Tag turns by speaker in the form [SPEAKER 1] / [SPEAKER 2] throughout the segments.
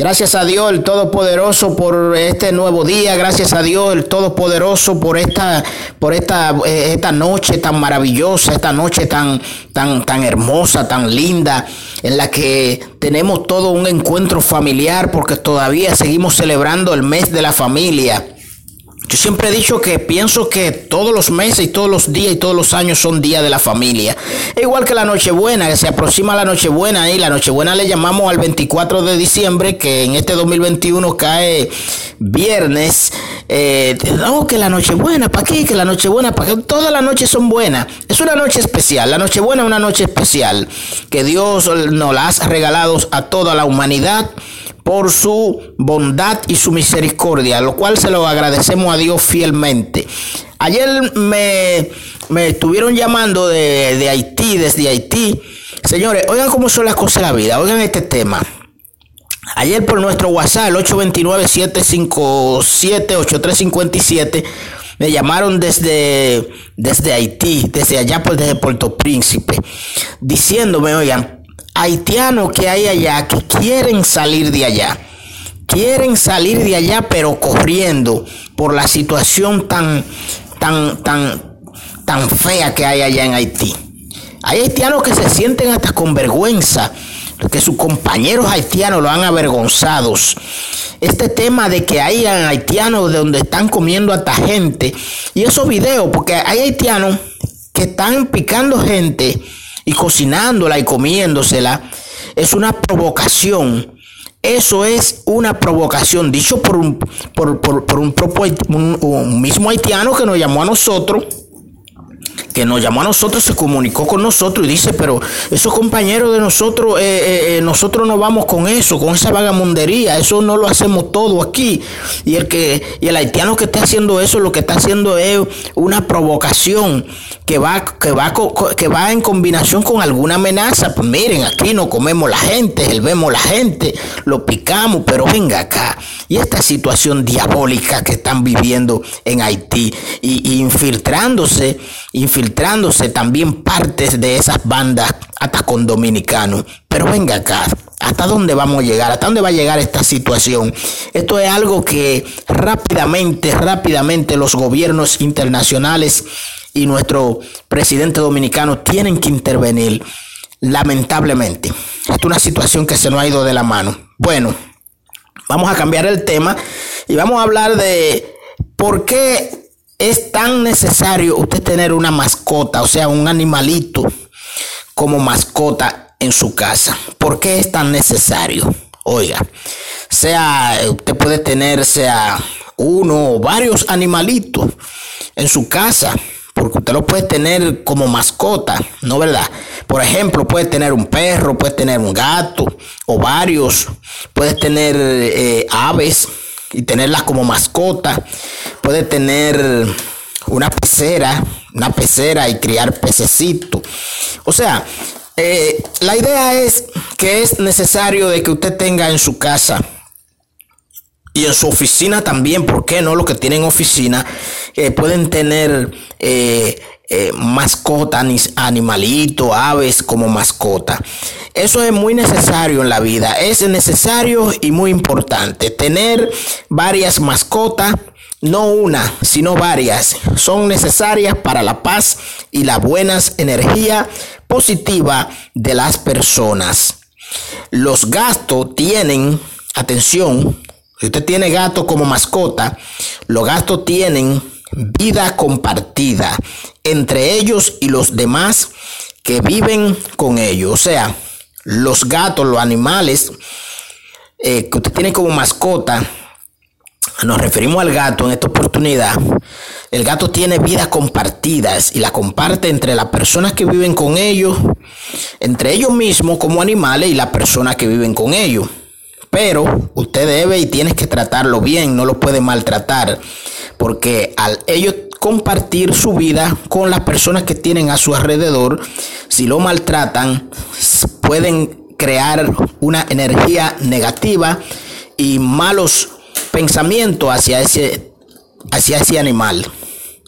[SPEAKER 1] Gracias a Dios el Todopoderoso por este nuevo día. Gracias a Dios el Todopoderoso por esta, por esta, eh, esta noche tan maravillosa, esta noche tan, tan, tan hermosa, tan linda, en la que tenemos todo un encuentro familiar porque todavía seguimos celebrando el mes de la familia. Yo siempre he dicho que pienso que todos los meses y todos los días y todos los años son días de la familia. igual que la Nochebuena, que se aproxima la Nochebuena y la Nochebuena le llamamos al 24 de diciembre, que en este 2021 cae viernes. Eh, no, que la Nochebuena, ¿para qué? Que la Nochebuena, ¿para qué? Todas las noches son buenas. Una noche especial. La Nochebuena es una noche especial que Dios nos la ha regalado a toda la humanidad por su bondad y su misericordia, lo cual se lo agradecemos a Dios fielmente. Ayer me, estuvieron llamando de, Haití, desde Haití. Señores, oigan cómo son las cosas de la vida, oigan este tema. Ayer por nuestro WhatsApp, el 829-757-8357, me llamaron desde, desde Haití, desde allá, pues desde Puerto Príncipe, diciéndome, oigan, haitianos que hay allá que quieren salir de allá. Quieren salir de allá, pero corriendo por la situación tan, tan, tan, tan fea que hay allá en Haití. Hay haitianos que se sienten hasta con vergüenza, que sus compañeros haitianos lo han avergonzados. Este tema de que hay haitianos de donde están comiendo hasta gente. Y esos videos, porque hay haitianos que están picando gente y cocinándola y comiéndosela es una provocación. Eso es una provocación, dicho por un, por, por, un, un mismo haitiano que nos llamó a nosotros que nos llamó a nosotros, se comunicó con nosotros y dice, pero esos compañeros de nosotros, eh, eh, eh, nosotros no vamos con eso, con esa vagamundería, eso no lo hacemos todo aquí. Y el que, y el haitiano que está haciendo eso, lo que está haciendo es una provocación que va, que va, que va en combinación con alguna amenaza. Pues miren, aquí no comemos la gente, vemos la gente, lo picamos, pero venga acá. Y esta situación diabólica que están viviendo en Haití y, y infiltrándose, infiltrándose filtrándose también partes de esas bandas hasta con dominicanos. Pero venga acá, ¿hasta dónde vamos a llegar? ¿Hasta dónde va a llegar esta situación? Esto es algo que rápidamente, rápidamente los gobiernos internacionales y nuestro presidente dominicano tienen que intervenir. Lamentablemente, esta es una situación que se nos ha ido de la mano. Bueno, vamos a cambiar el tema y vamos a hablar de por qué es tan necesario usted tener una mascota, o sea, un animalito como mascota en su casa. ¿Por qué es tan necesario? Oiga, sea, usted puede tener, sea uno o varios animalitos en su casa, porque usted lo puede tener como mascota, ¿no verdad? Por ejemplo, puede tener un perro, puede tener un gato o varios, puede tener eh, aves y tenerlas como mascota. Puede tener una pecera, una pecera y criar pececitos. O sea, eh, la idea es que es necesario de que usted tenga en su casa y en su oficina también, ¿por qué no? Los que tienen oficina eh, pueden tener eh, eh, mascota, aves como mascota. Eso es muy necesario en la vida. Es necesario y muy importante tener varias mascotas. No una, sino varias. Son necesarias para la paz y la buena energía positiva de las personas. Los gastos tienen, atención, si usted tiene gato como mascota, los gastos tienen vida compartida entre ellos y los demás que viven con ellos. O sea, los gatos, los animales eh, que usted tiene como mascota, nos referimos al gato en esta oportunidad. El gato tiene vidas compartidas y la comparte entre las personas que viven con ellos, entre ellos mismos como animales y las personas que viven con ellos. Pero usted debe y tiene que tratarlo bien, no lo puede maltratar, porque al ellos compartir su vida con las personas que tienen a su alrededor, si lo maltratan, pueden crear una energía negativa y malos pensamientos hacia ese, hacia ese animal.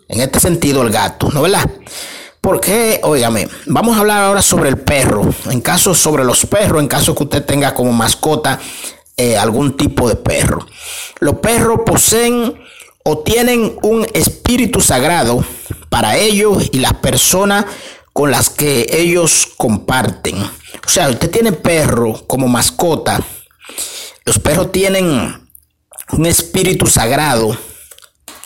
[SPEAKER 1] En este sentido, el gato, ¿no verdad? Porque, óigame, vamos a hablar ahora sobre el perro. En caso sobre los perros, en caso que usted tenga como mascota eh, algún tipo de perro. Los perros poseen o tienen un espíritu sagrado para ellos y las personas con las que ellos comparten. O sea, usted tiene perro como mascota. Los perros tienen un espíritu sagrado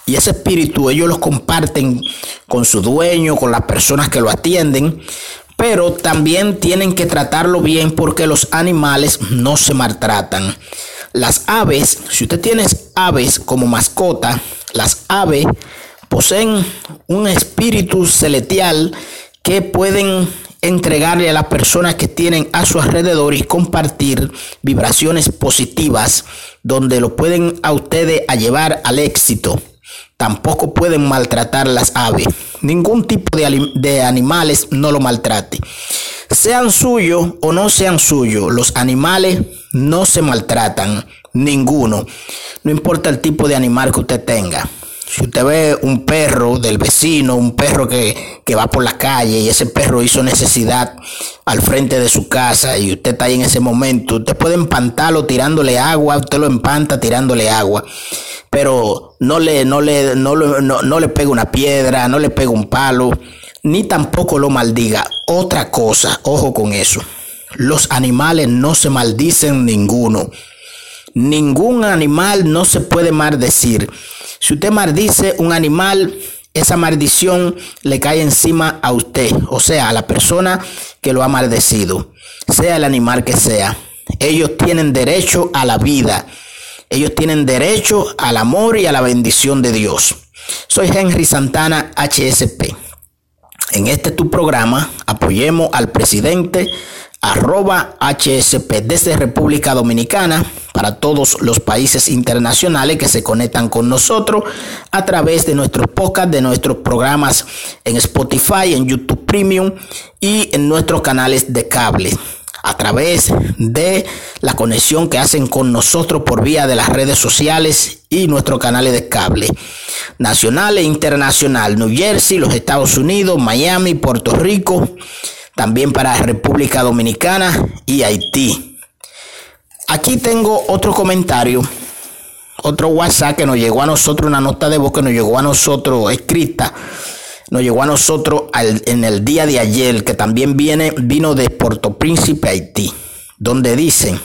[SPEAKER 1] y ese espíritu ellos lo comparten con su dueño, con las personas que lo atienden, pero también tienen que tratarlo bien porque los animales no se maltratan. Las aves, si usted tiene aves como mascota, las aves poseen un espíritu celestial que pueden entregarle a las personas que tienen a su alrededor y compartir vibraciones positivas donde lo pueden a ustedes a llevar al éxito. Tampoco pueden maltratar las aves. Ningún tipo de, de animales no lo maltrate. Sean suyos o no sean suyos, los animales no se maltratan. Ninguno. No importa el tipo de animal que usted tenga. Si usted ve un perro del vecino, un perro que, va por la calle y ese perro hizo necesidad al frente de su casa y usted está ahí en ese momento, usted puede empantarlo tirándole agua, usted lo empanta tirándole agua, pero no le, no le, no, no, no le pega una piedra, no le pega un palo, ni tampoco lo maldiga. Otra cosa, ojo con eso, los animales no se maldicen ninguno. Ningún animal no se puede maldecir. Si usted maldice un animal, esa maldición le cae encima a usted, o sea, a la persona que lo ha maldecido, sea el animal que sea. Ellos tienen derecho a la vida. Ellos tienen derecho al amor y a la bendición de Dios. Soy Henry Santana, HSP. En este tu programa, apoyemos al presidente arroba HSP desde República Dominicana para todos los países internacionales que se conectan con nosotros a través de nuestros podcasts, de nuestros programas en Spotify, en YouTube Premium y en nuestros canales de cable. A través de la conexión que hacen con nosotros por vía de las redes sociales y nuestros canales de cable nacional e internacional, New Jersey, los Estados Unidos, Miami, Puerto Rico, también para República Dominicana y Haití. Aquí tengo otro comentario, otro WhatsApp que nos llegó a nosotros, una nota de voz que nos llegó a nosotros escrita, nos llegó a nosotros en el día de ayer, que también viene, vino de Puerto Príncipe, Haití, donde dice,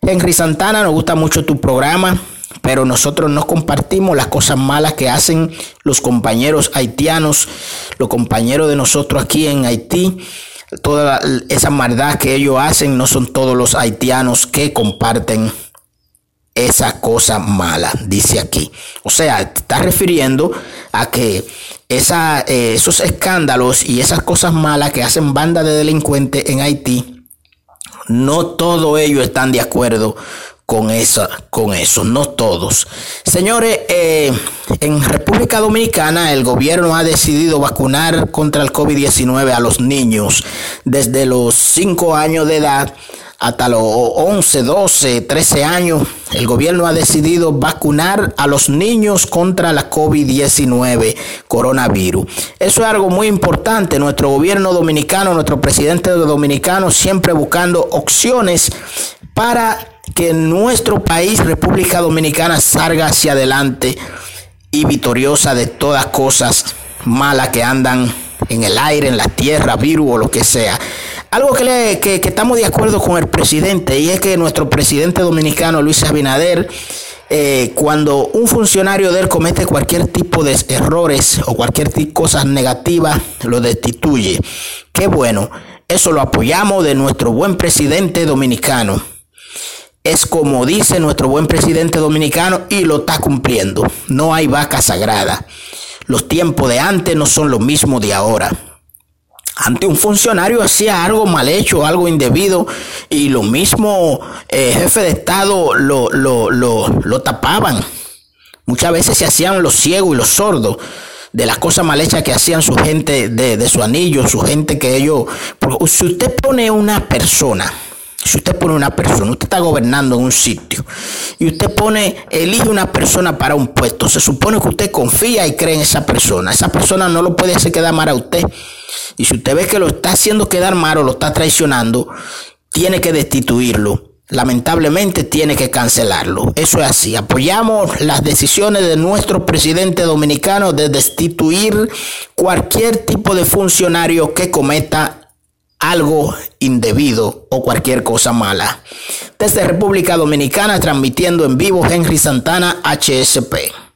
[SPEAKER 1] Henry Santana, nos gusta mucho tu programa, pero nosotros no compartimos las cosas malas que hacen los compañeros haitianos, los compañeros de nosotros aquí en Haití toda esa maldad que ellos hacen, no son todos los haitianos que comparten esa cosa mala, dice aquí. O sea, está refiriendo a que eh, esos escándalos y esas cosas malas que hacen bandas de delincuentes en Haití, no todos ellos están de acuerdo con, esa, con eso, no todos. Señores, eh, en República Dominicana el gobierno ha decidido vacunar contra el COVID-19 a los niños desde los 5 años de edad hasta los 11, 12, 13 años, el gobierno ha decidido vacunar a los niños contra la COVID-19, coronavirus. Eso es algo muy importante. Nuestro gobierno dominicano, nuestro presidente dominicano, siempre buscando opciones para que nuestro país, República Dominicana, salga hacia adelante y victoriosa de todas cosas malas que andan en el aire, en la tierra, virus o lo que sea. Algo que, le, que, estamos de acuerdo con el presidente y es que nuestro presidente dominicano, Luis Abinader, eh, cuando un funcionario de él comete cualquier tipo de errores o cualquier cosas negativas, lo destituye. Qué bueno, eso lo apoyamos de nuestro buen presidente dominicano es como dice nuestro buen presidente dominicano y lo está cumpliendo. No hay vaca sagrada. Los tiempos de antes no son los mismos de ahora. Un funcionario hacía algo mal hecho, algo indebido, y lo mismo eh, jefe de Estado lo, lo, tapaban. Muchas veces se hacían los ciegos y los sordos de las cosas mal hechas que hacían su gente de, de su anillo, su gente que ellos... Si usted pone una persona si usted pone una persona, usted está gobernando en un sitio y usted pone, elige una persona para un puesto, se supone que usted confía y cree en esa persona. Esa persona no lo puede hacer quedar mal a usted. Y si usted ve que lo está haciendo quedar mal o lo está traicionando, tiene que destituirlo. lamentablemente tiene que cancelarlo. Eso es así. Apoyamos las decisiones de nuestro presidente dominicano de destituir cualquier tipo de funcionario que cometa algo indebido o cualquier cosa mala. Desde República Dominicana transmitiendo en vivo Henry Santana HSP.